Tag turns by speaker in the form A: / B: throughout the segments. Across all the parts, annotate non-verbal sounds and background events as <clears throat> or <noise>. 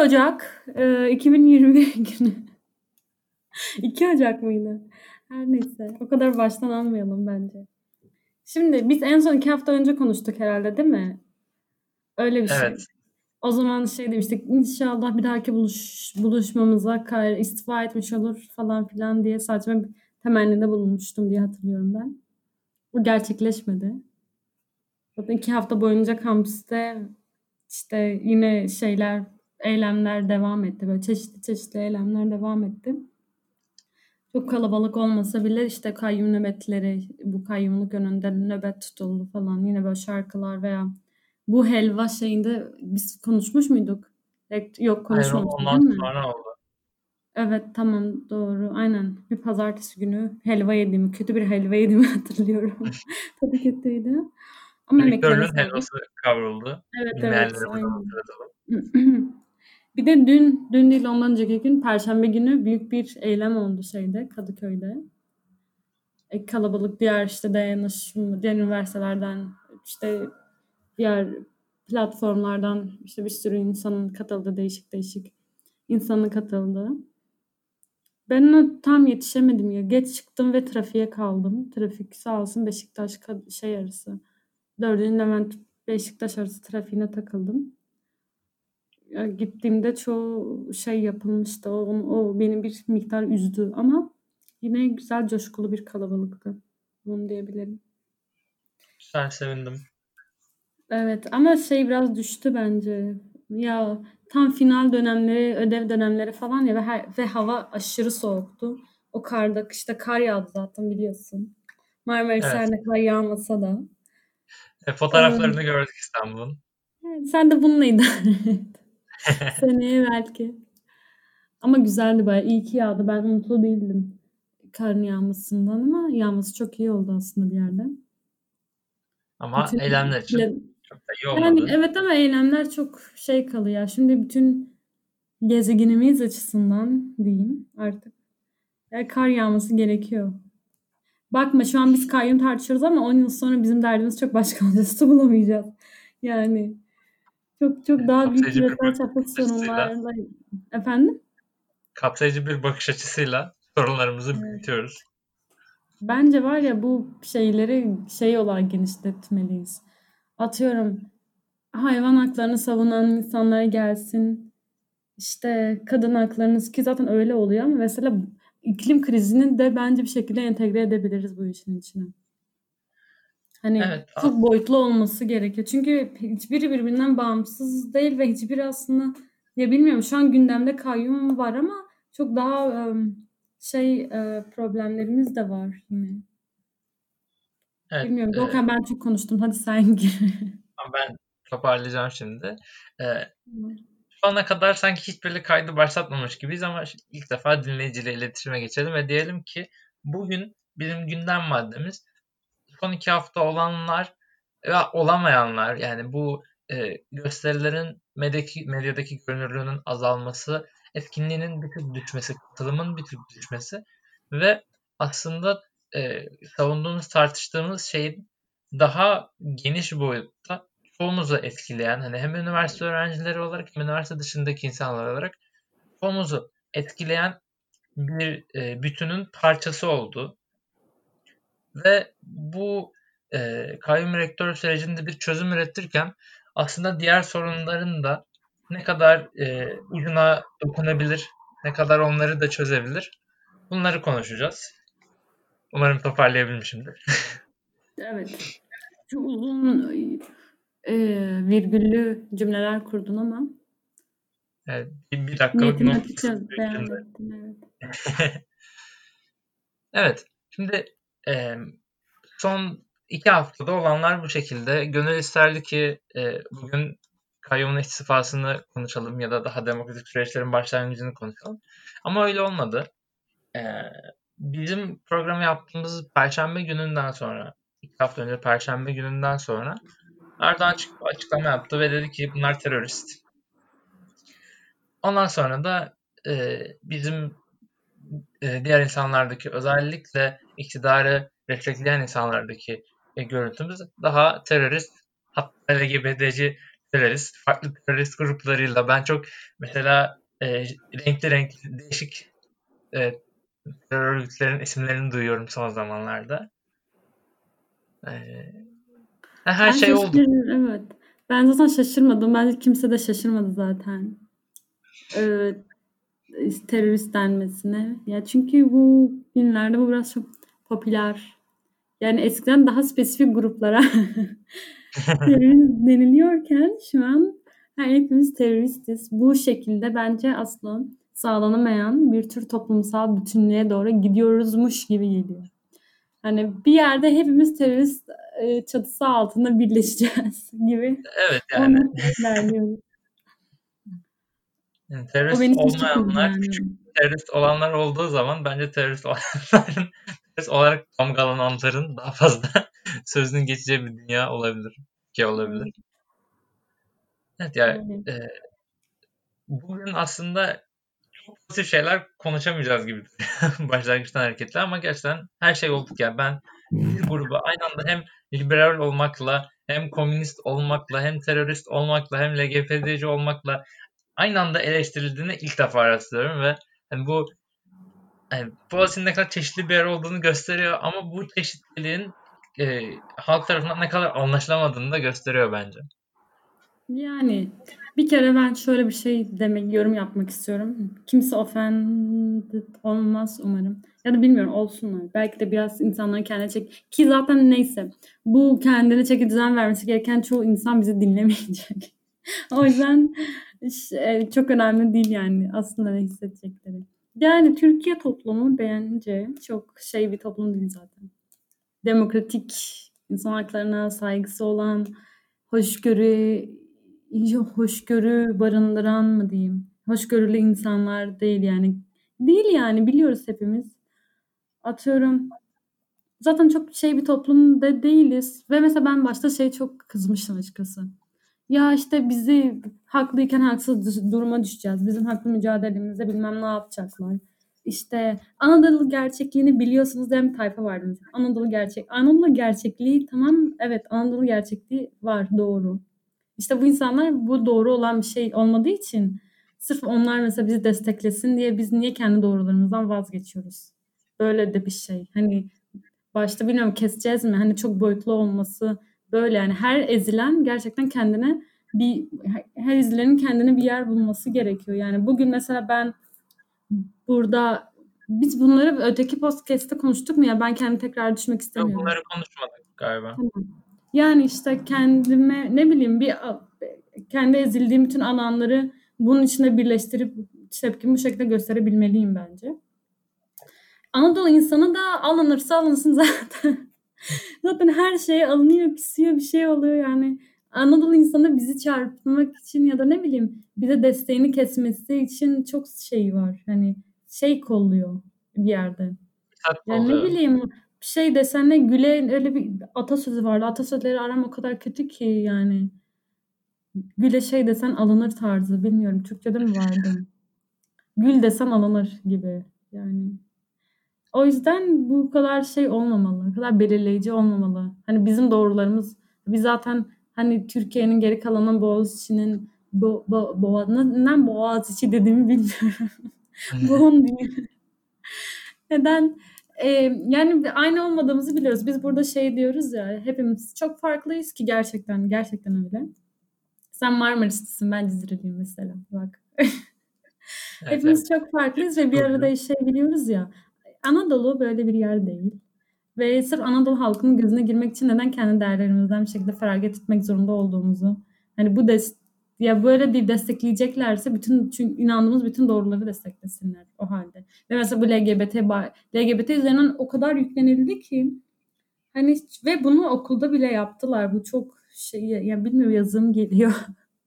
A: Ocak e, 2021 <laughs> günü. 2 Ocak mıydı? Her neyse. O kadar baştan almayalım bence. Şimdi biz en son iki hafta önce konuştuk herhalde değil mi? Öyle bir şey.
B: Evet.
A: O zaman şey demiştik inşallah bir dahaki buluş, buluşmamıza Kayra istifa etmiş olur falan filan diye saçma bir temennide bulunmuştum diye hatırlıyorum ben. Bu gerçekleşmedi. Zaten iki hafta boyunca kampüste işte yine şeyler, eylemler devam etti. Böyle çeşitli çeşitli eylemler devam etti. Çok kalabalık olmasa bile işte kayyum nöbetleri, bu kayyumluk önünde nöbet tutuldu falan. Yine böyle şarkılar veya bu helva şeyinde biz konuşmuş muyduk? Yok konuşmamıştık
B: ondan
A: değil mi?
B: sonra oldu.
A: Evet tamam doğru. Aynen. Bir pazartesi günü helva yediğimi, kötü bir helva yediğimi <laughs> hatırlıyorum. <laughs> Tadı kötüydü. Ama emeklemesi
B: helvası kavruldu.
A: Evet evet. <clears throat> Bir de dün, dün değil ondan önceki gün Perşembe günü büyük bir eylem oldu şeyde Kadıköy'de. E, kalabalık diğer işte dayanışma, diğer üniversitelerden işte diğer platformlardan işte bir sürü insanın katıldığı değişik değişik insanın katıldığı. Ben tam yetişemedim ya. Geç çıktım ve trafiğe kaldım. Trafik sağ olsun Beşiktaş şey arası. Dördüncü Levent Beşiktaş arası trafiğine takıldım. Gittiğimde çoğu şey yapılmıştı. O, o beni bir miktar üzdü ama yine güzel coşkulu bir kalabalıktı. Onu diyebilirim.
B: Güzel sevindim.
A: Evet ama şey biraz düştü bence. Ya tam final dönemleri, ödev dönemleri falan ya ve, her, ve hava aşırı soğuktu. O karda, işte kar yağdı zaten biliyorsun. Marmaris
B: Evet.
A: her ne kadar yağmasa da.
B: E, fotoğraflarını gördük İstanbul'un.
A: Evet, sen de bununla idare et. <laughs> Seneye belki. Ama güzeldi bayağı. İyi ki yağdı. Ben mutlu değildim karın yağmasından ama yağması çok iyi oldu aslında bir yerde.
B: Ama
A: Bütün-
B: eylemler için
A: Bile-
B: çok da iyi olmadı.
A: Yani evet ama eylemler çok şey kalıyor. Şimdi bütün gezegenimiz açısından diyeyim artık. Yani kar yağması gerekiyor. Bakma şu an biz kayyum tartışıyoruz ama 10 yıl sonra bizim derdimiz çok başka olacak. <laughs> Su bulamayacağız. Yani çok çok daha büyük
B: Kapsayıcı bir
A: küresel çapta sorunlarla. Efendim?
B: Kapsayıcı bir bakış açısıyla sorunlarımızı büyütüyoruz.
A: Bence var ya bu şeyleri şey olarak genişletmeliyiz. Atıyorum hayvan haklarını savunan insanlar gelsin. İşte kadın haklarını ki zaten öyle oluyor ama mesela iklim krizini de bence bir şekilde entegre edebiliriz bu işin içine. Hani
B: Evet.
A: çok boyutlu olması gerekiyor. Çünkü hiçbiri birbirinden bağımsız değil ve hiçbiri aslında ya bilmiyorum şu an gündemde kayyum var ama çok daha şey e, problemlerimiz de var yine.
B: Evet.
A: Bilmiyorum.
B: e,
A: Doğukan ben çok konuştum. Hadi sen gir.
B: ben toparlayacağım şimdi. E, şu ana kadar sanki hiçbir kaydı başlatmamış gibiyiz ama ilk defa dinleyiciyle iletişime geçelim ve diyelim ki bugün bizim gündem maddemiz son iki hafta olanlar ve olamayanlar yani bu e, gösterilerin medyadaki, medyadaki görünürlüğünün azalması, etkinliğinin bir tık düşmesi, katılımın bir tık düşmesi ve aslında e, savunduğumuz, tartıştığımız şeyin daha geniş boyutta çoğumuzu etkileyen, hani hem üniversite öğrencileri olarak hem üniversite dışındaki insanlar olarak çoğumuzu etkileyen bir e, bütünün parçası oldu. Ve bu e, kayyum rektör sürecinde bir çözüm üretirken aslında diğer sorunların da ne kadar e, ucuna dokunabilir, ne kadar onları da çözebilir bunları konuşacağız. Umarım toparlayabilmişimdir. <laughs>
A: Evet. Çok uzun e, virgüllü cümleler kurdun ama
B: Evet, bir, bir dakikalık not.
A: Evet. <laughs>
B: Evet, şimdi e, son iki haftada olanlar bu şekilde. Gönül isterdi ki e, bugün kayyumun istifasını konuşalım ya da daha demokratik süreçlerin başlangıcını konuşalım. Ama öyle olmadı. E, bizim programı yaptığımız Perşembe gününden sonra, iki hafta önce Perşembe gününden sonra Erdoğan açık, açıklama yaptı ve dedi ki bunlar terörist. Ondan sonra da e, bizim e, diğer insanlardaki özellikle iktidarı destekleyen insanlardaki e, görüntümüz daha terörist hatta LGBT'ci terörist, farklı terörist gruplarıyla ben çok mesela e, renkli renkli değişik e, terör örgütlerin isimlerini duyuyorum son zamanlarda. E, her
A: Ben
B: şey oldu.
A: evet. Ben zaten şaşırmadım. Bence kimse de şaşırmadı zaten. Ee, terörist denmesine. Ya çünkü bu günlerde bu biraz çok popüler. Yani eskiden daha spesifik gruplara terörist <laughs> deniliyorken şu an hepimiz teröristiz. Bu şekilde bence aslında sağlanamayan bir tür toplumsal bütünlüğe doğru gidiyoruzmuş gibi geliyor. Hani bir yerde hepimiz terörist e, çatısı altında birleşeceğiz <laughs> gibi.
B: Evet yani. <laughs> terörist olmayanlar, küçük terörist olanlar olduğu zaman bence terörist olanların olarak damgalananların daha fazla <laughs> sözünün geçeceği bir dünya olabilir. Ki olabilir. Evet yani e, bugün aslında çok pozitif şeyler konuşamayacağız gibi <laughs> başlangıçtan hareketle ama gerçekten her şey olduk ya. Ben bir grubu aynı anda hem liberal olmakla hem komünist olmakla hem terörist olmakla hem LGBT'ci olmakla aynı anda eleştirildiğini ilk defa rastlıyorum ve hani bu yani Boğaziçi'nin ne kadar çeşitli bir yer olduğunu gösteriyor ama bu çeşitliliğin e, halk tarafından ne kadar anlaşılamadığını da gösteriyor bence.
A: Yani bir kere ben şöyle bir şey demek, yorum yapmak istiyorum. Kimse offended olmaz umarım. Ya da bilmiyorum olsunlar. Belki de biraz insanların kendine çek... Ki zaten neyse. Bu kendine çeki düzen vermesi gereken çoğu insan bizi dinlemeyecek. <laughs> o yüzden e, çok önemli değil yani aslında ne hissedecekleri. Yani Türkiye toplumu bence çok şey bir toplum değil zaten. Demokratik, insan haklarına saygısı olan, hoşgörü, hoşgörü barındıran mı diyeyim? Hoşgörülü insanlar değil yani. Değil yani biliyoruz hepimiz. Atıyorum zaten çok şey bir toplumda değiliz. Ve mesela ben başta şey çok kızmıştım açıkçası. Ya işte bizi haklıyken haksız duruma düşeceğiz. Bizim haklı mücadelemizde bilmem ne yapacaklar. İşte Anadolu gerçekliğini biliyorsunuz diyen bir tayfa vardı mesela. Anadolu gerçek. Anadolu gerçekliği tamam evet Anadolu gerçekliği var doğru. İşte bu insanlar bu doğru olan bir şey olmadığı için sırf onlar mesela bizi desteklesin diye biz niye kendi doğrularımızdan vazgeçiyoruz? Böyle de bir şey. Hani başta bilmiyorum keseceğiz mi? Hani çok boyutlu olması böyle yani her ezilen gerçekten kendine bir her ezilenin kendine bir yer bulması gerekiyor. Yani bugün mesela ben burada biz bunları öteki podcast'te konuştuk mu ya ben kendimi tekrar düşmek istemiyorum.
B: Yok bunları konuşmadık galiba. Tamam.
A: Yani işte kendime ne bileyim bir kendi ezildiğim bütün alanları bunun içinde birleştirip tepkimi bu şekilde gösterebilmeliyim bence. Anadolu insanı da alınırsa alınsın <laughs> zaten. <laughs> zaten her şey alınıyor, pisiyor, bir şey oluyor yani. Anadolu insanı bizi çarpmak için ya da ne bileyim bize desteğini kesmesi için çok şey var. Hani şey kolluyor bir yerde. Yani ne bileyim şey desen ne Güle öyle bir atasözü vardı. Atasözleri aram o kadar kötü ki yani. Güle şey desen alınır tarzı. Bilmiyorum Türkçe'de mi vardı? <laughs> Gül desen alınır gibi. Yani o yüzden bu kadar şey olmamalı. Bu kadar belirleyici olmamalı. Hani bizim doğrularımız biz zaten hani Türkiye'nin geri kalanın Boğaziçi'nin bo, bo, boğaz, neden Boğaziçi dediğimi bilmiyorum. <laughs> Boğun Neden e, yani aynı olmadığımızı biliyoruz. Biz burada şey diyoruz ya hepimiz çok farklıyız ki gerçekten gerçekten öyle. Sen Marmaris'tesin ben Cizreliyim mesela bak. <laughs> hepimiz çok farklıyız ve bir arada yaşayabiliyoruz ya. Anadolu böyle bir yer değil. Ve sırf Anadolu halkının gözüne girmek için neden kendi değerlerimizden bir şekilde feragat etmek zorunda olduğumuzu. Hani bu des ya böyle bir destekleyeceklerse bütün çünkü inandığımız bütün doğruları desteklesinler o halde. Ve mesela bu LGBT LGBT üzerinden o kadar yüklenildi ki hani ve bunu okulda bile yaptılar. Bu çok şey ya bilmiyorum yazım geliyor.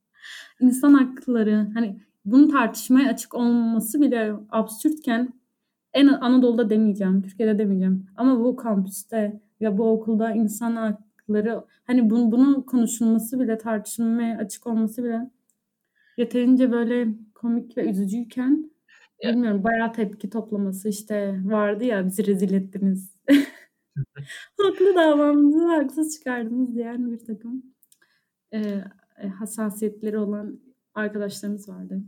A: <laughs> İnsan hakları hani bunun tartışmaya açık olması bile absürtken en Anadolu'da demeyeceğim, Türkiye'de demeyeceğim. Ama bu kampüste ya bu okulda insan hakları hani bunun, bunun konuşulması bile tartışmaya açık olması bile yeterince böyle komik ve üzücüyken ya. bilmiyorum bayağı tepki toplaması işte vardı ya bizi rezil ettiniz. <laughs> Haklı davamızı haksız çıkardınız diyen bir takım e, e, hassasiyetleri olan arkadaşlarımız vardı.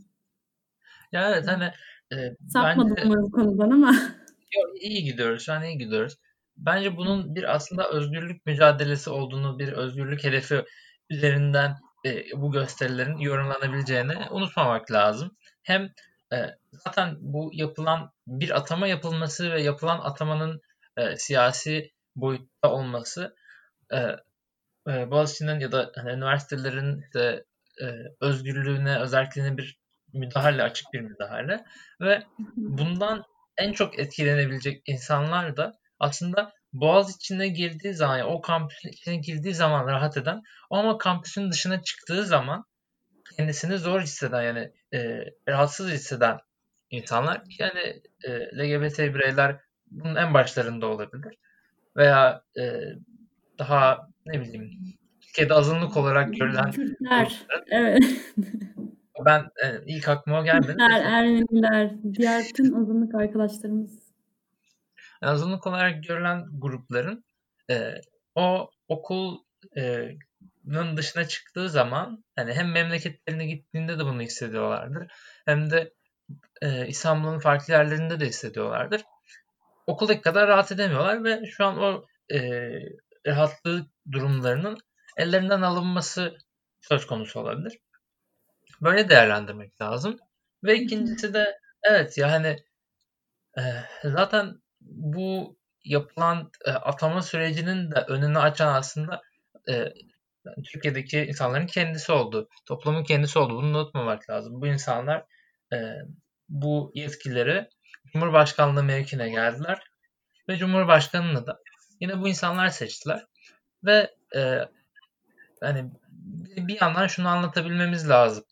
B: Ya evet hani e,
A: Sapmadım bence, bu konudan ama. <laughs>
B: Yok, iyi gidiyoruz. Şu an iyi gidiyoruz. Bence bunun bir aslında özgürlük mücadelesi olduğunu, bir özgürlük hedefi üzerinden e, bu gösterilerin yorumlanabileceğini unutmamak lazım. Hem e, zaten bu yapılan bir atama yapılması ve yapılan atamanın e, siyasi boyutta olması e, e, Boğaziçi'nin ya da hani üniversitelerin de e, özgürlüğüne, özelliğine bir müdahale, açık bir müdahale ve <laughs> bundan en çok etkilenebilecek insanlar da aslında Boğaz içine girdiği zaman, yani o kampüsün içine girdiği zaman rahat eden ama kampüsün dışına çıktığı zaman kendisini zor hisseden yani e, rahatsız hisseden insanlar yani e, LGBT bireyler bunun en başlarında olabilir. Veya e, daha ne bileyim Türkiye'de azınlık olarak görülen
A: Kürtler. Evet. <laughs>
B: Ben e, ilk aklıma gelmedi.
A: Kürtler, <laughs> Ermeniler, diğer tüm azınlık arkadaşlarımız.
B: Azınlık olarak görülen grupların e, o okul e, dışına çıktığı zaman hani hem memleketlerine gittiğinde de bunu hissediyorlardır hem de e, İstanbul'un farklı yerlerinde de hissediyorlardır. Okuldaki kadar rahat edemiyorlar ve şu an o e, rahatlığı durumlarının ellerinden alınması söz konusu olabilir. Böyle değerlendirmek lazım. Ve ikincisi de evet yani e, zaten bu yapılan e, atama sürecinin de önünü açan aslında e, Türkiye'deki insanların kendisi oldu. Toplumun kendisi oldu. Bunu unutmamak lazım. Bu insanlar e, bu yetkileri Cumhurbaşkanlığı mevkine geldiler ve Cumhurbaşkanını da yine bu insanlar seçtiler ve e, hani bir yandan şunu anlatabilmemiz lazım.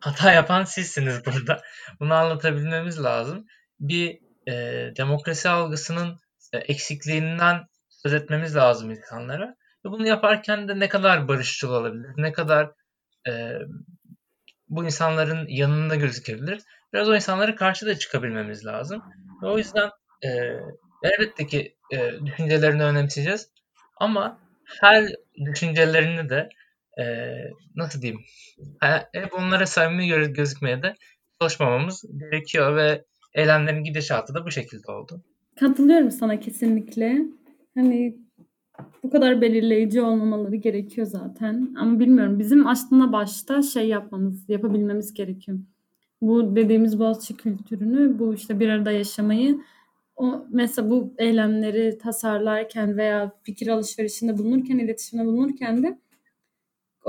B: Hata yapan sizsiniz <laughs> burada. Bunu anlatabilmemiz lazım. Bir e, demokrasi algısının e, eksikliğinden söz etmemiz lazım insanlara. Ve bunu yaparken de ne kadar barışçıl olabilir, ne kadar e, bu insanların yanında gözükebilir. Biraz o insanlara karşı da çıkabilmemiz lazım. Ve o yüzden e, elbette ki e, düşüncelerini önemseyeceğiz. Ama her düşüncelerini de e, nasıl diyeyim hep onlara samimi gözükmeye de çalışmamamız gerekiyor ve eylemlerin gidişatı da bu şekilde oldu.
A: Katılıyorum sana kesinlikle. Hani bu kadar belirleyici olmamaları gerekiyor zaten. Ama bilmiyorum bizim aslında başta şey yapmamız, yapabilmemiz gerekiyor. Bu dediğimiz Boğaziçi kültürünü, bu işte bir arada yaşamayı o mesela bu eylemleri tasarlarken veya fikir alışverişinde bulunurken, iletişimde bulunurken de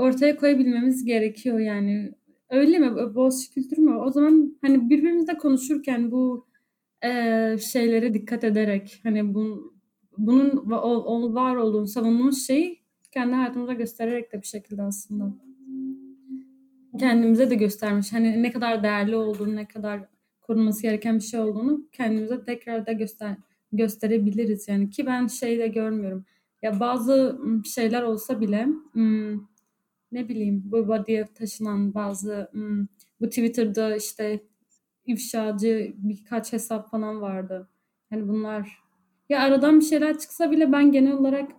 A: ortaya koyabilmemiz gerekiyor yani. Öyle mi? Boğaziçi kültürü mü? O zaman hani birbirimizle konuşurken bu e, şeylere dikkat ederek hani bu, bunun var olduğunu savunduğumuz şeyi kendi hayatımıza göstererek de bir şekilde aslında kendimize de göstermiş. Hani ne kadar değerli olduğunu, ne kadar korunması gereken bir şey olduğunu kendimize tekrar da göster gösterebiliriz yani ki ben şey de görmüyorum. Ya bazı şeyler olsa bile ne bileyim bu body'ye taşınan bazı bu Twitter'da işte ifşacı birkaç hesap falan vardı. Hani bunlar ya aradan bir şeyler çıksa bile ben genel olarak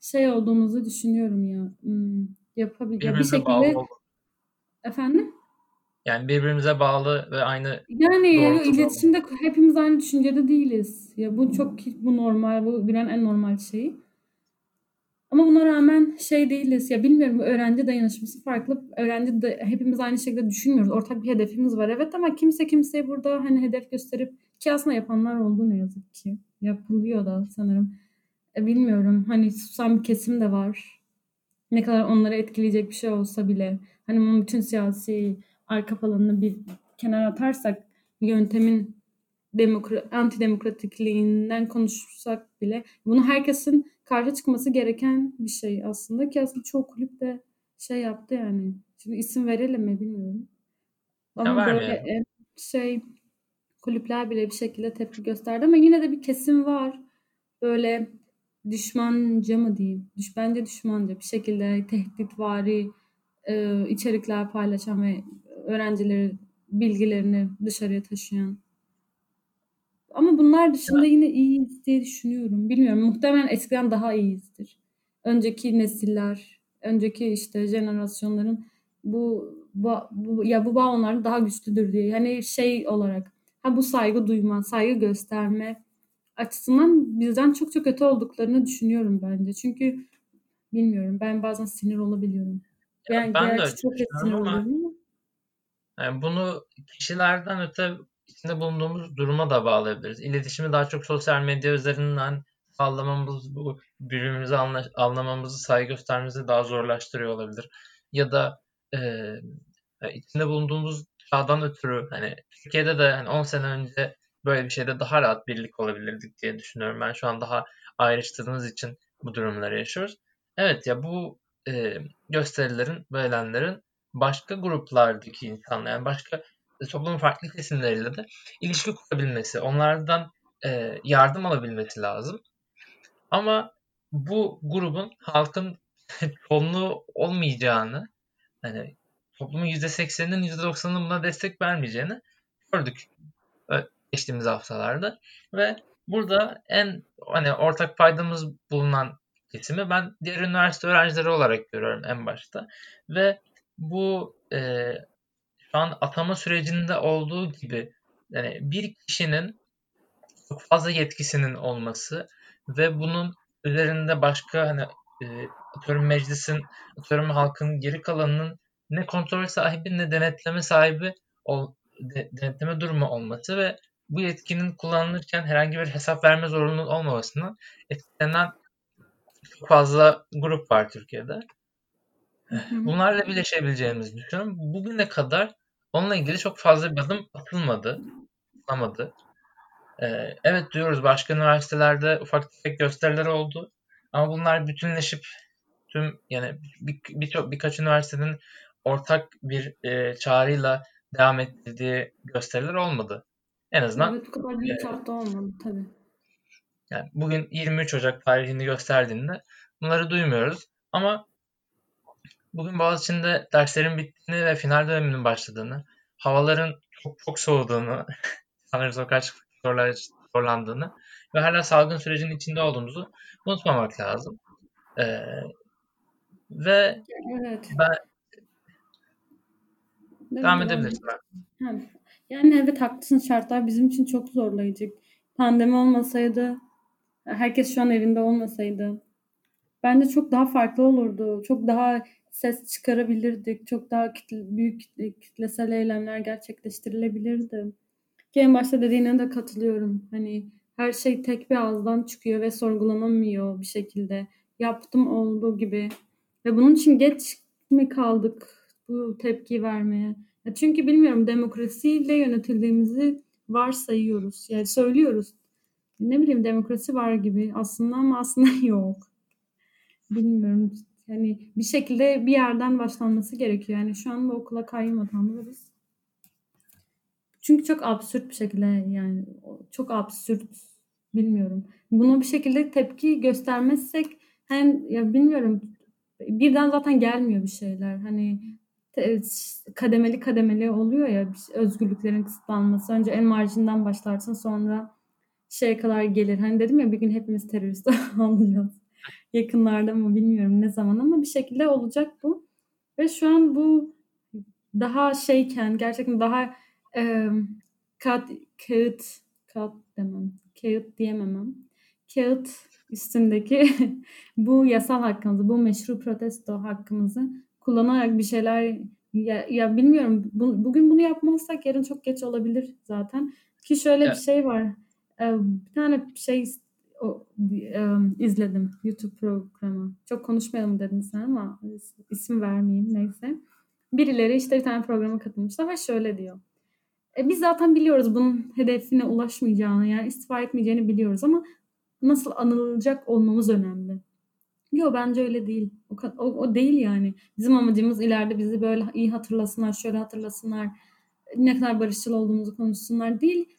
A: şey olduğumuzu düşünüyorum ya. Hmm, yapabil ya bir şekilde efendim
B: yani birbirimize bağlı ve aynı
A: Yani iletişimde hepimiz aynı düşüncede değiliz. Ya bu çok bu normal, bu bilen en normal şey. Ama buna rağmen şey değiliz. Ya bilmiyorum öğrenci dayanışması farklı. Öğrenci de hepimiz aynı şekilde düşünmüyoruz. Ortak bir hedefimiz var evet ama kimse kimseye burada hani hedef gösterip ki aslında yapanlar oldu ne yazık ki. Yapılıyor da sanırım. E, bilmiyorum. Hani susan bir kesim de var. Ne kadar onları etkileyecek bir şey olsa bile. Hani bunun bütün siyasi arka planını bir kenara atarsak yöntemin demokra antidemokratikliğinden konuşursak bile bunu herkesin karşı çıkması gereken bir şey aslında ki aslında çoğu kulüp de şey yaptı yani. Şimdi isim verelim mi bilmiyorum. Ama ya böyle yani. şey kulüpler bile bir şekilde tepki gösterdi ama yine de bir kesim var. Böyle düşmanca mı diyeyim? Düş, bence düşmanca bir şekilde tehditvari e, içerikler paylaşan ve öğrencileri bilgilerini dışarıya taşıyan. Ama bunlar dışında yine iyiyiz diye düşünüyorum. Bilmiyorum. Muhtemelen eskiden daha iyiyizdir. Önceki nesiller önceki işte jenerasyonların bu, bu, bu ya bu bağ onlarda daha güçlüdür diye. Hani şey olarak ha bu saygı duyma, saygı gösterme açısından bizden çok çok öte olduklarını düşünüyorum bence. Çünkü bilmiyorum ben bazen sinir olabiliyorum.
B: Yani ben de çok sinir ama, Yani bunu kişilerden öte içinde bulunduğumuz duruma da bağlayabiliriz. İletişimi daha çok sosyal medya üzerinden sağlamamız, bu birbirimizi anla, anlamamızı, saygı göstermemizi daha zorlaştırıyor olabilir. Ya da e, içinde bulunduğumuz çağdan ötürü hani Türkiye'de de hani 10 sene önce böyle bir şeyde daha rahat birlik olabilirdik diye düşünüyorum. Ben şu an daha ayrıştığımız için bu durumları yaşıyoruz. Evet ya bu e, gösterilerin, böylenlerin başka gruplardaki insanlar yani başka toplumun farklı kesimleriyle de ilişki kurabilmesi, onlardan e, yardım alabilmesi lazım. Ama bu grubun halkın <laughs> çoğunluğu olmayacağını, hani toplumun %80'inin %90'ının buna destek vermeyeceğini gördük geçtiğimiz haftalarda ve burada en hani ortak paydamız bulunan kesimi ben diğer üniversite öğrencileri olarak görüyorum en başta ve bu e, şu an atama sürecinde olduğu gibi yani bir kişinin çok fazla yetkisinin olması ve bunun üzerinde başka hani e, atıyorum meclisin atıyorum halkın geri kalanının ne kontrol sahibi ne denetleme sahibi ol, de, denetleme durumu olması ve bu yetkinin kullanılırken herhangi bir hesap verme zorunluluğu olmamasından etkilenen çok fazla grup var Türkiye'de. Bunlarla birleşebileceğimizi düşünüyorum. Bugüne kadar onunla ilgili çok fazla bir adım atılmadı. Atılmadı. Ee, evet diyoruz başka üniversitelerde ufak tefek gösteriler oldu. Ama bunlar bütünleşip tüm yani bir, bir, birkaç üniversitenin ortak bir e, çağrıyla devam ettirdiği gösteriler olmadı. En azından
A: evet, bu kadar büyük e, olmadı tabii.
B: Yani bugün 23 Ocak tarihini gösterdiğinde bunları duymuyoruz. Ama bugün Boğaziçi'nde derslerin bittiğini ve final döneminin başladığını, havaların çok çok soğuduğunu, <laughs> sanırım sokağa çıkmak zorlandığını ve hala salgın sürecinin içinde olduğumuzu unutmamak lazım. Ee, ve evet. ben devam edebiliriz.
A: Yani evet haklısın şartlar bizim için çok zorlayıcı. Pandemi olmasaydı herkes şu an evinde olmasaydı bence çok daha farklı olurdu. Çok daha ses çıkarabilirdik. Çok daha kitle, büyük kitlesel eylemler gerçekleştirilebilirdi. Ki en başta dediğine de katılıyorum. Hani her şey tek bir ağızdan çıkıyor ve sorgulanamıyor bir şekilde. Yaptım olduğu gibi. Ve bunun için geç mi kaldık bu tepki vermeye? Ya çünkü bilmiyorum demokrasiyle yönetildiğimizi varsayıyoruz. Yani söylüyoruz ne bileyim demokrasi var gibi aslında ama aslında <laughs> yok. Bilmiyorum. Yani bir şekilde bir yerden başlanması gerekiyor. Yani şu an bu okula kayyum atanlarız. Çünkü çok absürt bir şekilde yani çok absürt bilmiyorum. Buna bir şekilde tepki göstermezsek hem ya bilmiyorum birden zaten gelmiyor bir şeyler. Hani kademeli kademeli oluyor ya özgürlüklerin kısıtlanması. Önce en marjinden başlarsın sonra şeye kadar gelir. Hani dedim ya bir gün hepimiz terörist <laughs> olacağız. Yakınlarda mı bilmiyorum ne zaman ama bir şekilde olacak bu. Ve şu an bu daha şeyken gerçekten daha e, kağıt, kağıt, kağıt demem, kağıt diyememem. Kağıt üstündeki <laughs> bu yasal hakkımızı, bu meşru protesto hakkımızı kullanarak bir şeyler ya, ya bilmiyorum bu, bugün bunu yapmazsak yarın çok geç olabilir zaten. Ki şöyle evet. bir şey var bir tane şey izledim YouTube programı. Çok konuşmayalım dedin sen ama isim vermeyeyim neyse. Birileri işte bir tane programa katılmışlar ve şöyle diyor. E, biz zaten biliyoruz bunun hedefine ulaşmayacağını yani istifa etmeyeceğini biliyoruz ama nasıl anılacak olmamız önemli. Yok bence öyle değil. O, o, o değil yani. Bizim amacımız ileride bizi böyle iyi hatırlasınlar, şöyle hatırlasınlar, ne kadar barışçıl olduğumuzu konuşsunlar değil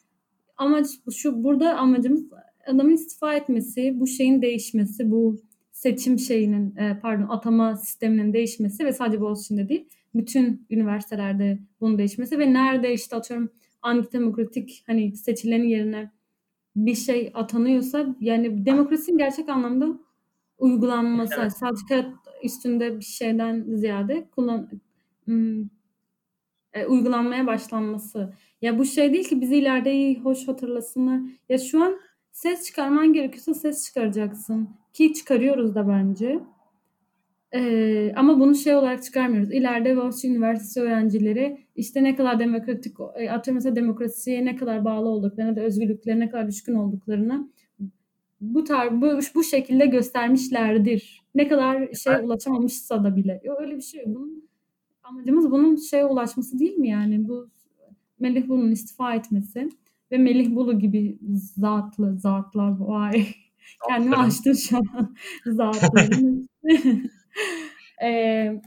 A: amaç şu burada amacımız adamın istifa etmesi, bu şeyin değişmesi, bu seçim şeyinin e, pardon atama sisteminin değişmesi ve sadece Boğaziçi'nde değil bütün üniversitelerde bunun değişmesi ve nerede işte atıyorum antidemokratik hani seçilenin yerine bir şey atanıyorsa yani demokrasinin gerçek anlamda uygulanması sadece üstünde bir şeyden ziyade kullan e, uygulanmaya başlanması. Ya bu şey değil ki bizi ileride iyi, hoş hatırlasınlar. Ya şu an ses çıkarman gerekiyorsa ses çıkaracaksın. Ki çıkarıyoruz da bence. Ee, ama bunu şey olarak çıkarmıyoruz. İleride Boğaziçi Üniversitesi öğrencileri işte ne kadar demokratik, e, atıyorum mesela demokrasiye ne kadar bağlı olduklarını da özgürlüklerine ne kadar düşkün olduklarını bu tar bu, bu şekilde göstermişlerdir. Ne kadar şey ulaşamamışsa da bile. Yok öyle bir şey. Bunun amacımız bunun şeye ulaşması değil mi yani? Bu Melih Bulu'nun istifa etmesi ve Melih Bulu gibi zatlı zatlar vay kendimi açtım şu an <laughs> zatların e,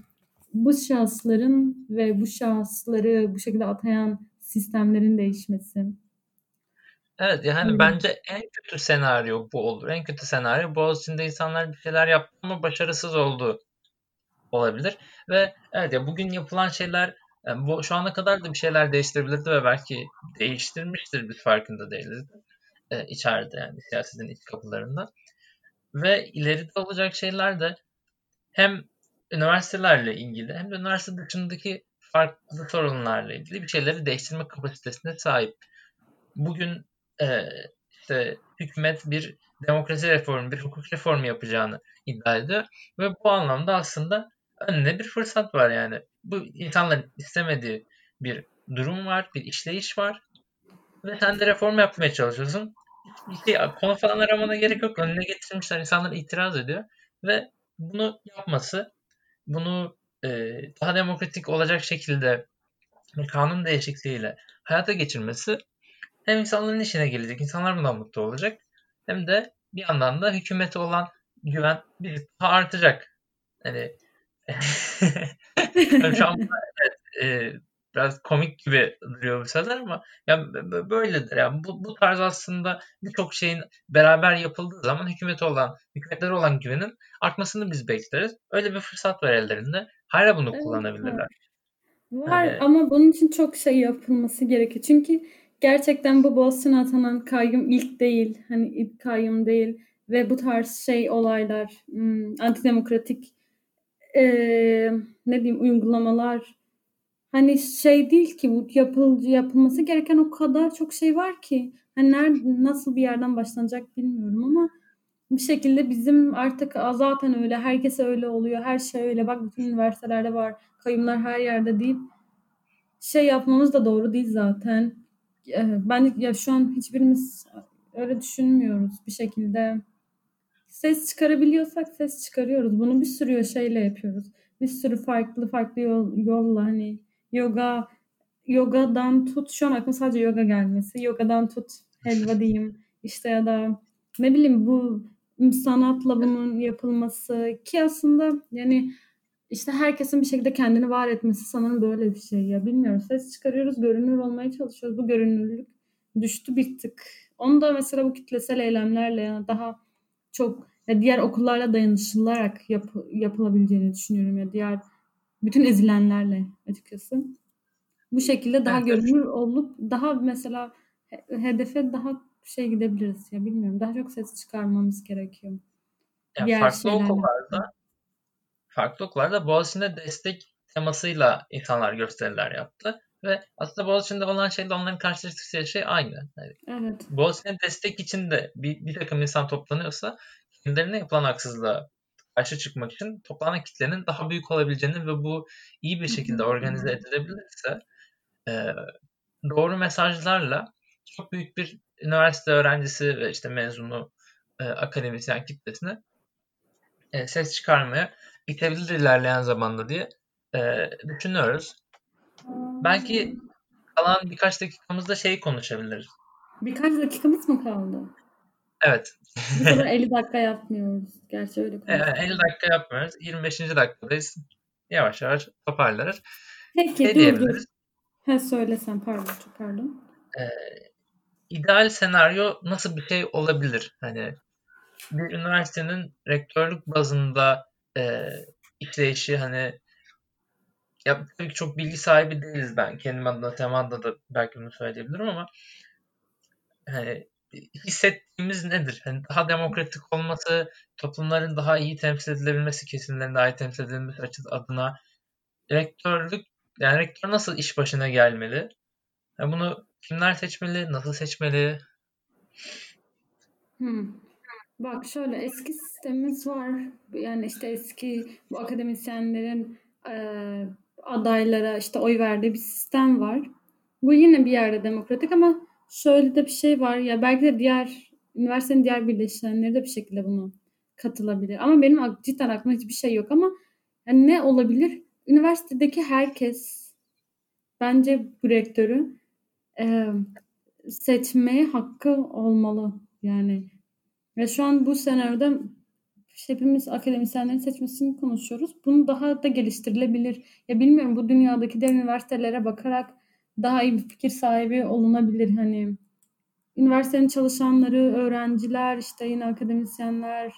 A: bu şahısların ve bu şahısları bu şekilde atayan sistemlerin değişmesi.
B: Evet yani hmm. bence en kötü senaryo bu olur. En kötü senaryo Boğaziçi'nde insanlar bir şeyler yaptı ama başarısız oldu olabilir. Ve evet ya bugün yapılan şeyler yani bu şu ana kadar da bir şeyler değiştirebilirdi ve belki değiştirmiştir biz farkında değiliz. Ee, içeride yani siyasetin iç kapılarında. Ve ileride olacak şeyler de hem üniversitelerle ilgili hem de üniversite dışındaki farklı sorunlarla ilgili bir şeyleri değiştirme kapasitesine sahip. Bugün e, işte hükümet bir demokrasi reformu, bir hukuk reformu yapacağını iddia ediyor ve bu anlamda aslında önüne bir fırsat var yani. Bu insanların istemediği bir durum var, bir işleyiş var ve sen de reform yapmaya çalışıyorsun. İşte konu falan aramana gerek yok. Önüne getirmişler. insanlar itiraz ediyor ve bunu yapması, bunu e, daha demokratik olacak şekilde kanun değişikliğiyle hayata geçirmesi hem insanların işine gelecek, insanlar bundan mutlu olacak hem de bir yandan da hükümete olan güven bir daha artacak. Yani <laughs> şu an evet, e, biraz komik gibi duruyor bu sözler ama ya böyledir. Yani bu, bu tarz aslında birçok şeyin beraber yapıldığı zaman hükümete olan, hükümetlere olan güvenin artmasını biz bekleriz. Öyle bir fırsat var ellerinde. Hala bunu evet, kullanabilirler.
A: Var, var yani, ama bunun için çok şey yapılması gerekiyor. Çünkü gerçekten bu Boğaziçi'ne atanan kayyum ilk değil. Hani ilk kayyum değil. Ve bu tarz şey olaylar, hmm, antidemokratik e, ne diyeyim uygulamalar Hani şey değil ki bu yapıl yapılması gereken o kadar çok şey var ki. Hani nerede, nasıl bir yerden başlanacak bilmiyorum ama bir şekilde bizim artık zaten öyle, herkese öyle oluyor, her şey öyle. Bak bütün üniversitelerde var, kayımlar her yerde deyip şey yapmamız da doğru değil zaten. Ben ya şu an hiçbirimiz öyle düşünmüyoruz bir şekilde. Ses çıkarabiliyorsak ses çıkarıyoruz. Bunu bir sürü şeyle yapıyoruz. Bir sürü farklı farklı yol, yolla hani yoga yogadan tut şu an aklıma sadece yoga gelmesi. Yogadan tut helva diyeyim işte ya da ne bileyim bu sanatla bunun yapılması ki aslında yani işte herkesin bir şekilde kendini var etmesi sanırım böyle bir şey ya bilmiyorum ses çıkarıyoruz görünür olmaya çalışıyoruz bu görünürlük düştü bir tık onu da mesela bu kitlesel eylemlerle yani daha çok ya diğer okullarla dayanışılarak yap, yapılabileceğini düşünüyorum ya diğer bütün ezilenlerle açıkçası. Bu şekilde daha evet, görünür olup daha mesela hedefe daha şey gidebiliriz ya bilmiyorum. Daha çok ses çıkarmamız gerekiyor.
B: Ya Diğer farklı okullarda farklı okullarda Boğaziçi'nde destek temasıyla insanlar gösteriler yaptı. Ve aslında Boğaziçi'nde olan şeyle onların karşılaştığı şey aynı. Yani
A: evet.
B: Boğaziçi'ne destek için de bir, bir takım insan toplanıyorsa kendilerine yapılan haksızlığa karşı çıkmak için toplanan kitlenin daha büyük olabileceğini ve bu iyi bir şekilde organize edilebilirse e, doğru mesajlarla çok büyük bir üniversite öğrencisi ve işte mezunu e, akademisyen kitlesine e, ses çıkarmaya itebilir ilerleyen zamanda diye e, düşünüyoruz. Belki kalan birkaç dakikamızda şey konuşabiliriz.
A: Birkaç dakikamız mı kaldı?
B: Evet.
A: Bu sefer <laughs> 50 dakika yapmıyoruz. Gerçi öyle
B: konuşuyoruz. 50 dakika yapmıyoruz. 25. dakikadayız. Yavaş yavaş toparlarız.
A: Peki ne dur dur. Ha söylesen pardon çok pardon.
B: Ee, ideal senaryo nasıl bir şey olabilir? Hani bir üniversitenin rektörlük bazında e, işleyişi hani ya tabii ki çok bilgi sahibi değiliz ben. Kendim adına temanda da belki bunu söyleyebilirim ama hani hissettiğimiz nedir? Yani daha demokratik olması, toplumların daha iyi temsil edilebilmesi, kesimlerin daha iyi temsil edilmesi adına rektörlük yani rektör nasıl iş başına gelmeli? Yani bunu kimler seçmeli? Nasıl seçmeli?
A: Hmm. Bak şöyle eski sistemimiz var. Yani işte eski bu akademisyenlerin adaylara işte oy verdiği bir sistem var. Bu yine bir yerde demokratik ama şöyle de bir şey var. Ya belki de diğer üniversitenin diğer birleşenleri de bir şekilde bunu katılabilir. Ama benim cidden aklımda hiçbir şey yok ama yani ne olabilir? Üniversitedeki herkes bence bu rektörü e, seçmeye hakkı olmalı. Yani ve şu an bu senaryoda hepimiz akademisyenlerin seçmesini konuşuyoruz. Bunu daha da geliştirilebilir. Ya bilmiyorum bu dünyadaki diğer üniversitelere bakarak daha iyi bir fikir sahibi olunabilir. Hani üniversitenin çalışanları, öğrenciler, işte yine akademisyenler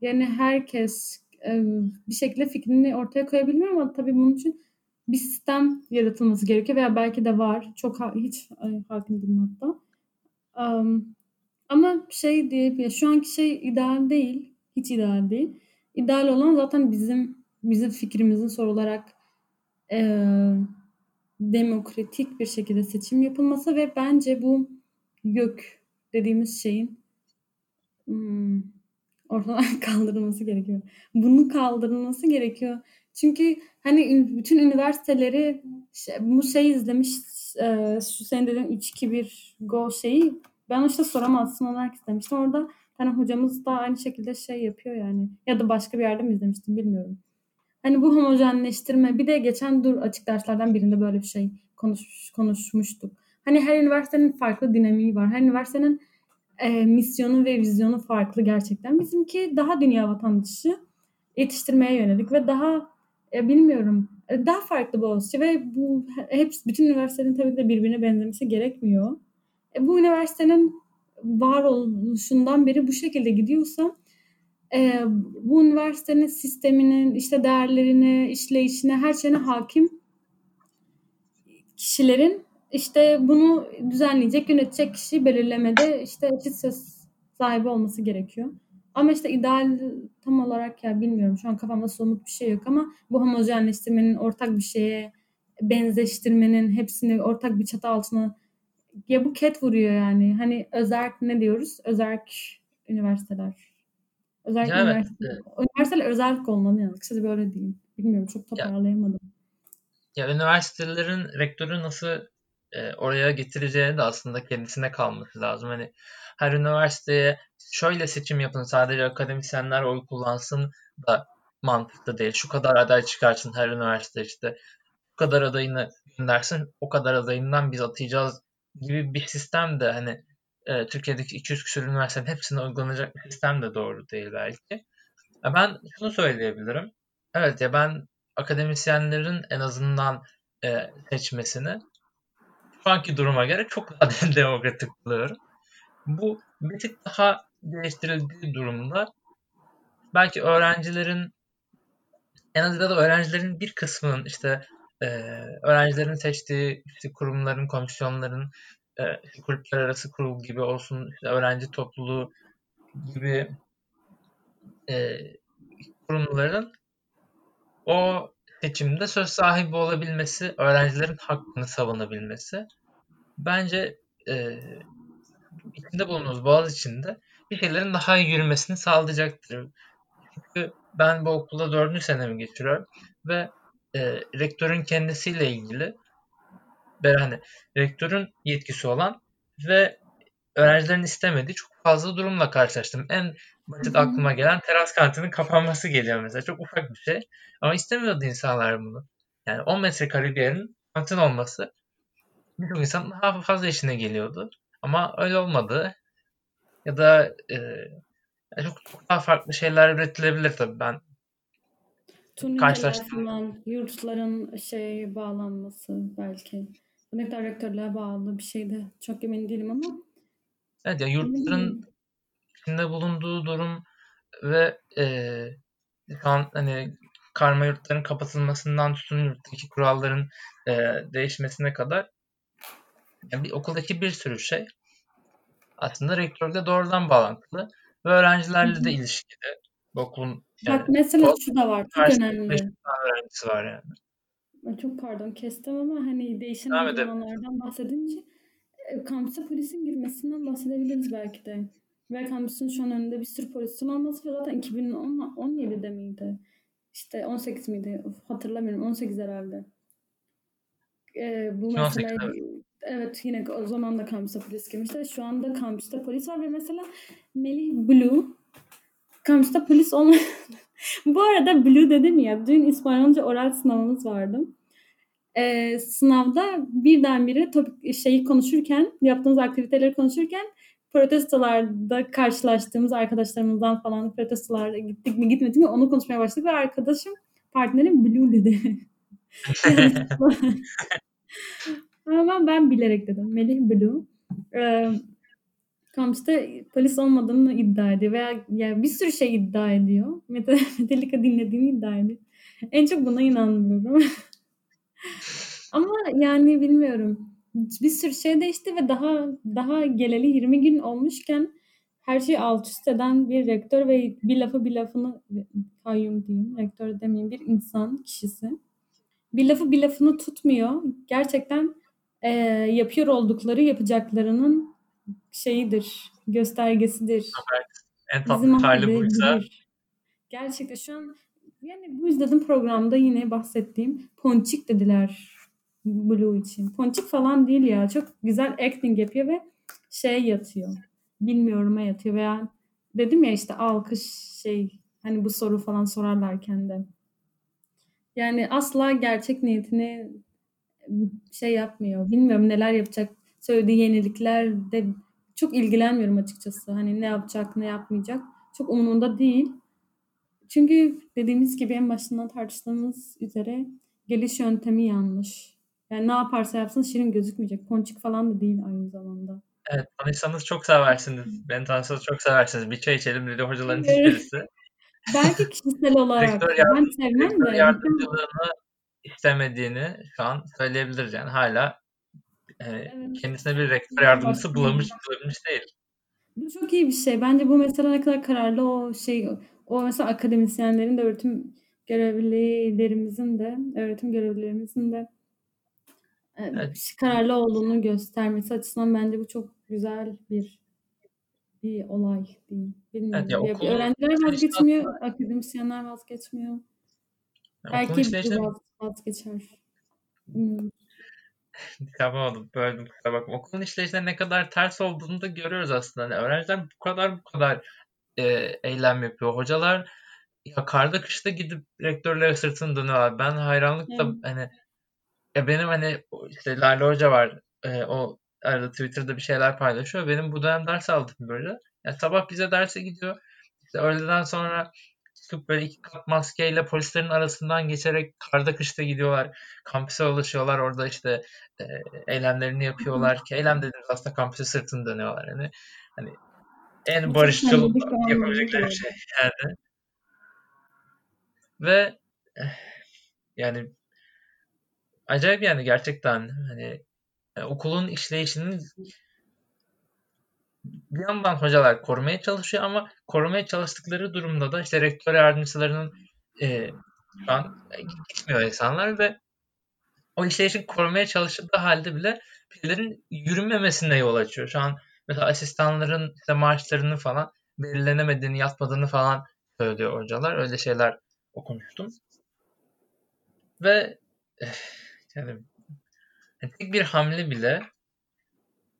A: yani herkes e, bir şekilde fikrini ortaya koyabilir ama tabii bunun için bir sistem yaratılması gerekiyor veya belki de var. Çok hiç hakim değilim hatta. Um, ama şey diye şu anki şey ideal değil. Hiç ideal değil. İdeal olan zaten bizim bizim fikrimizin sorularak e, demokratik bir şekilde seçim yapılması ve bence bu gök dediğimiz şeyin hmm, ortadan <laughs> kaldırılması gerekiyor. Bunu kaldırılması gerekiyor. Çünkü hani bütün üniversiteleri şey, bu şey izlemiş e, şu senin dediğin 3-2-1 go şeyi ben işte soramazsın olarak istemiştim. Orada hani hocamız da aynı şekilde şey yapıyor yani. Ya da başka bir yerde mi izlemiştim bilmiyorum. Hani bu homojenleştirme bir de geçen dur açık derslerden birinde böyle bir şey konuş, konuşmuştuk. Hani her üniversitenin farklı dinamiği var. Her üniversitenin e, misyonu ve vizyonu farklı gerçekten. Bizimki daha dünya vatandaşı yetiştirmeye yönelik ve daha e, bilmiyorum e, daha farklı Boğaziçi ve bu hepsi bütün üniversitelerin tabii de birbirine benzemesi gerekmiyor. E, bu üniversitenin varoluşundan beri bu şekilde gidiyorsa e, bu üniversitenin sisteminin işte değerlerine, işleyişine, her şeyine hakim kişilerin işte bunu düzenleyecek, yönetecek kişi belirlemede işte eşit söz sahibi olması gerekiyor. Ama işte ideal tam olarak ya bilmiyorum şu an kafamda somut bir şey yok ama bu homojenleştirmenin ortak bir şeye benzeştirmenin hepsini ortak bir çatı altına ya bu ket vuruyor yani. Hani özerk ne diyoruz? Özerk üniversiteler. Özerk ya üniversiteler. Evet. Üniversiteler özerk olmalı yani. Kısaca böyle diyeyim. Bilmiyorum çok toparlayamadım.
B: Ya, ya üniversitelerin rektörü nasıl e, oraya getireceğini de aslında kendisine kalması lazım. Hani her üniversiteye şöyle seçim yapın sadece akademisyenler oy kullansın da mantıklı değil. Şu kadar aday çıkarsın her üniversite işte. Bu kadar adayını göndersin o kadar adayından biz atayacağız gibi bir sistem de hani e, Türkiye'deki 200 küsur üniversitenin hepsine uygulanacak bir sistem de doğru değil belki. Ben şunu söyleyebilirim. Evet ya ben akademisyenlerin en azından e, seçmesini şu anki duruma göre çok <laughs> daha demokratik buluyorum. Bu bir tık daha değiştirildiği durumda belki öğrencilerin en azından da öğrencilerin bir kısmının işte e, öğrencilerin seçtiği işte kurumların, komisyonların e, kulüpler arası kurul gibi olsun, işte öğrenci topluluğu gibi e, kurumların o seçimde söz sahibi olabilmesi, öğrencilerin hakkını savunabilmesi bence e, içinde bulunduğumuz Boğaz içinde bir şeylerin daha iyi yürümesini sağlayacaktır. Çünkü ben bu okulda dördüncü senemi geçiriyorum ve e, rektörün kendisiyle ilgili hani rektörün yetkisi olan ve öğrencilerin istemediği çok fazla durumla karşılaştım. En basit aklıma gelen teras kantinin kapanması geliyor mesela. Çok ufak bir şey. Ama istemiyordu insanlar bunu. Yani 10 metrekare bir yerin kantin olması birçok insan daha fazla işine geliyordu. Ama öyle olmadı. Ya da e, çok, çok daha farklı şeyler üretilebilir tabii ben
A: Falan, yurtların şey bağlanması belki. Bu ne kadar rektörlüğe bağlı bir şeydi. Çok emin değilim ama.
B: Evet ya yurtların içinde bulunduğu durum ve e, şu an hani karma yurtların kapatılmasından tutun yurttaki kuralların e, değişmesine kadar yani bir okuldaki bir sürü şey aslında rektörle doğrudan bağlantılı ve öğrencilerle de ilişkili. Bu okulun
A: yani, Bak mesela şu da var. Çok önemli.
B: öğrencisi var yani.
A: Çok pardon kestim ama hani değişen uygulamalardan bahsedince e, kampüse polisin girmesinden bahsedebiliriz belki de. Ve kampüsün şu an önünde bir sürü polisin olması ve zaten 2017'de miydi? İşte 18 miydi? Hatırlamıyorum. 18 herhalde. Ee, bu mesela evet yine o zaman da kampüste polis girmişti. Şu anda kampüste polis var ve mesela Melih Blue kampüste polis olmayan <laughs> bu arada Blue dedim ya dün İspanyolca oral sınavımız vardı. Ee, sınavda birdenbire topik şeyi konuşurken yaptığımız aktiviteleri konuşurken protestolarda karşılaştığımız arkadaşlarımızdan falan protestolarda gittik mi gitmedik mi onu konuşmaya başladık ve arkadaşım partnerim Blue dedi. <laughs> Ama ben bilerek dedim. Melih Blue. Ee, kampüste polis olmadığını iddia ediyor veya yani bir sürü şey iddia ediyor. <laughs> Metallica dinlediğini iddia ediyor. En çok buna inanmıyorum. <laughs> Ama yani bilmiyorum. Bir sürü şey değişti ve daha daha geleli 20 gün olmuşken her şeyi alt üst eden bir rektör ve bir lafı bir lafını kayyum diyeyim, rektör demeyeyim bir insan kişisi. Bir lafı bir lafını tutmuyor. Gerçekten e, yapıyor oldukları yapacaklarının şeyidir, göstergesidir.
B: Evet. En tatlı hali buysa.
A: Gerçekten şu an yani bu izlediğim programda yine bahsettiğim Ponçik dediler Blue için. Ponçik falan değil ya. Çok güzel acting yapıyor ve şey yatıyor. Bilmiyorum'a yatıyor veya dedim ya işte alkış şey hani bu soru falan sorarlarken de. Yani asla gerçek niyetini şey yapmıyor. Bilmiyorum neler yapacak. Söylediği yenilikler de çok ilgilenmiyorum açıkçası. Hani ne yapacak, ne yapmayacak. Çok umurunda değil. Çünkü dediğimiz gibi en başından tartıştığımız üzere geliş yöntemi yanlış. Yani ne yaparsa yapsın şirin gözükmeyecek. Ponçik falan da değil aynı zamanda.
B: Evet, tanışsanız çok seversiniz. Ben tanışsanız çok seversiniz. Bir çay içelim dedi hocaların hiçbirisi. <laughs>
A: Belki kişisel <laughs> olarak.
B: Rektör yardım, ben sevmem de. yardımcılığını istemediğini şu an söyleyebiliriz yani hala e, kendisine bir rektör yardımcısı bulamış bulabilmiş değil.
A: Bu çok iyi bir şey. Bence bu mesela ne kadar kararlı o şey o mesela akademisyenlerin de öğretim görevlilerimizin de öğretim görevlilerimizin de e, evet. kararlı olduğunu göstermesi açısından bence bu çok güzel bir bir olay değil. Bilmiyorum. Evet, ya, okul, öğrenciler vazgeçmiyor, akademisyenler vazgeçmiyor. Belki bu vaz, vazgeçer. Hmm. <laughs>
B: Yapamadım. Böldüm kusura bakma. Okulun işleyişinde ne kadar ters olduğunu da görüyoruz aslında. Yani öğrenciler bu kadar bu kadar e, eylem yapıyor. Hocalar ya karda kışta gidip rektörlere sırtını dönüyorlar. Ben hayranlıkla hmm. hani ya benim hani işte Lale Hoca var. E, o arada Twitter'da bir şeyler paylaşıyor. Benim bu dönem ders aldım böyle. Yani sabah bize derse gidiyor. İşte öğleden sonra tutup böyle iki kat maskeyle polislerin arasından geçerek karda kışta gidiyorlar. Kampüse ulaşıyorlar. Orada işte e, eylemlerini yapıyorlar ki eylem dediğimiz aslında kampüse sırtını dönüyorlar. Yani hani en barışçıl yapabilecekleri bir şey yani. Ve eh, yani acayip yani gerçekten hani e, okulun işleyişinin bir yandan hocalar korumaya çalışıyor ama korumaya çalıştıkları durumda da işte rektör yardımcılarının e, şu an gitmiyor insanlar ve o işleyişin korumaya çalıştığı halde bile pillerin yürümemesine yol açıyor. Şu an mesela asistanların işte maaşlarını falan belirlenemediğini, yatmadığını falan söylüyor hocalar. Öyle şeyler okumuştum. Ve eh, yani tek bir hamle bile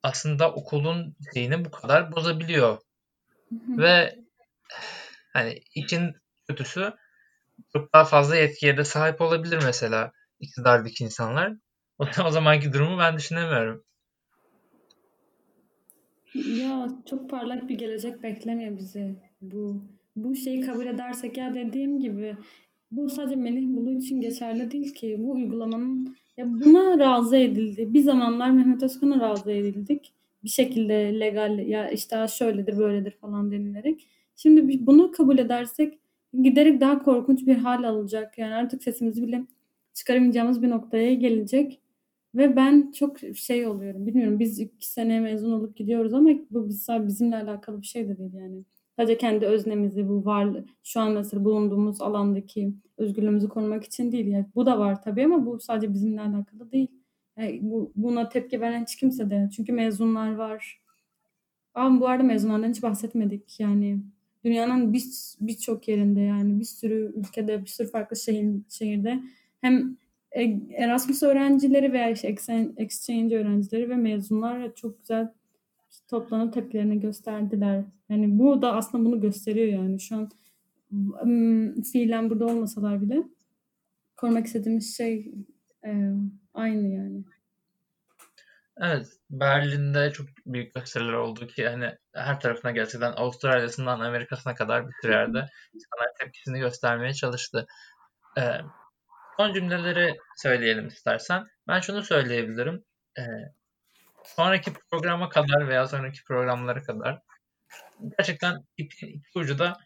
B: aslında okulun şeyini bu kadar bozabiliyor. Ve hani için kötüsü çok daha fazla yetkiye de sahip olabilir mesela iktidardaki insanlar. O, o zamanki durumu ben düşünemiyorum.
A: Ya çok parlak bir gelecek beklemiyor bizi. Bu bu şeyi kabul edersek ya dediğim gibi bu sadece Melih Bulu için geçerli değil ki. Bu uygulamanın ya buna razı edildi. Bir zamanlar Mehmet Özkan'a razı edildik. Bir şekilde legal ya işte şöyledir böyledir falan denilerek. Şimdi bunu kabul edersek giderek daha korkunç bir hal alacak. Yani artık sesimizi bile çıkaramayacağımız bir noktaya gelecek. Ve ben çok şey oluyorum. Bilmiyorum biz iki sene mezun olup gidiyoruz ama bu bizimle alakalı bir şey de değil yani. Sadece kendi öznemizi, bu var şu an mesela bulunduğumuz alandaki özgürlüğümüzü korumak için değil. Yani bu da var tabii ama bu sadece bizimle alakalı değil. Yani bu, buna tepki veren hiç kimse de. Çünkü mezunlar var. Ama bu arada mezunlardan hiç bahsetmedik. Yani dünyanın birçok bir yerinde yani bir sürü ülkede, bir sürü farklı şehir, şehirde hem Erasmus öğrencileri veya işte exchange öğrencileri ve mezunlar çok güzel toplanıp tepkilerini gösterdiler. Yani bu da aslında bunu gösteriyor yani. Şu an fiilen burada olmasalar bile korumak istediğimiz şey e, aynı yani.
B: Evet, Berlin'de çok büyük gösteriler oldu ki hani her tarafına gerçekten Avustralya'sından Amerika'sına kadar bir yerde <laughs> insanlar tepkisini göstermeye çalıştı. Ee, son cümleleri söyleyelim istersen. Ben şunu söyleyebilirim. Ee, sonraki programa kadar veya sonraki programlara kadar gerçekten ipin iki ucu da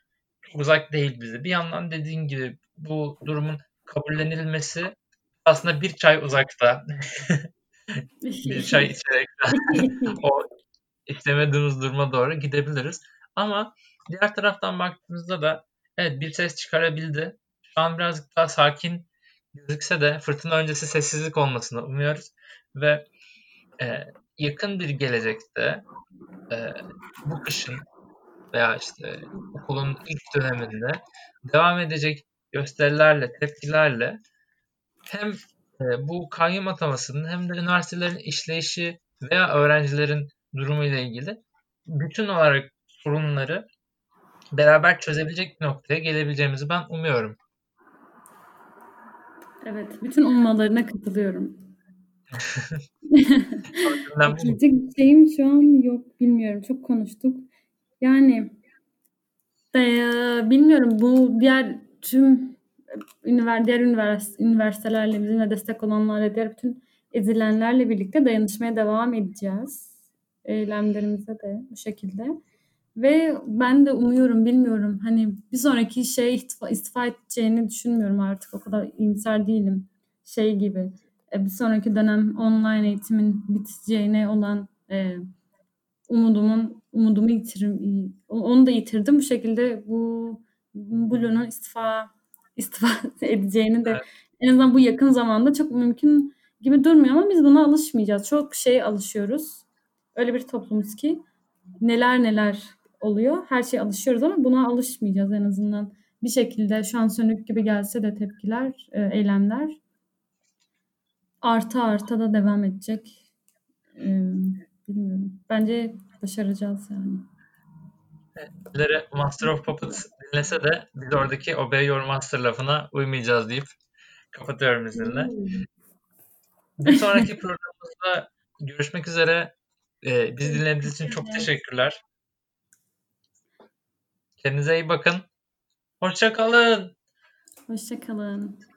B: çok uzak değil bize. Bir yandan dediğin gibi bu durumun kabullenilmesi aslında bir çay uzakta. <laughs> bir çay içerek <laughs> o istemediğimiz duruma doğru gidebiliriz. Ama diğer taraftan baktığımızda da evet bir ses çıkarabildi. Şu an birazcık daha sakin gözükse de fırtına öncesi sessizlik olmasını umuyoruz. Ve e, yakın bir gelecekte e, bu kışın veya işte okulun ilk döneminde devam edecek gösterilerle, tepkilerle hem e, bu kayyum atamasının hem de üniversitelerin işleyişi veya öğrencilerin durumu ile ilgili bütün olarak sorunları beraber çözebilecek bir noktaya gelebileceğimizi ben umuyorum.
A: Evet, bütün ummalarına katılıyorum. Bir şeyim şu an yok, bilmiyorum. Çok konuştuk. Yani e, bilmiyorum bu diğer tüm ünivers diğer ünivers üniversitelerle bizimle destek olanlarla diğer bütün ezilenlerle birlikte dayanışmaya devam edeceğiz. Eylemlerimize de bu şekilde. Ve ben de umuyorum, bilmiyorum hani bir sonraki şey istifa, istifa edeceğini düşünmüyorum artık. O kadar iyimser değilim. Şey gibi bir sonraki dönem online eğitimin biteceğine olan e, umudumun umudumu yitirim onu da yitirdim. Bu şekilde bu Blue'nun istifa istifa <laughs> edeceğini de evet. en azından bu yakın zamanda çok mümkün gibi durmuyor ama biz buna alışmayacağız. Çok şey alışıyoruz. Öyle bir toplumuz ki neler neler oluyor. Her şeye alışıyoruz ama buna alışmayacağız en azından. Bir şekilde şu an sönük gibi gelse de tepkiler, e, eylemler arta arta da devam edecek. E, bilmiyorum. Bence başaracağız yani.
B: Birileri Master of Puppets dinlese de biz oradaki Obey Your Master lafına uymayacağız deyip kapatıyorum izninle. Hmm. Bir sonraki <laughs> programımızda görüşmek üzere. Ee, biz dinlediğiniz için çok teşekkürler. Kendinize iyi bakın. Hoşçakalın.
A: Hoşçakalın.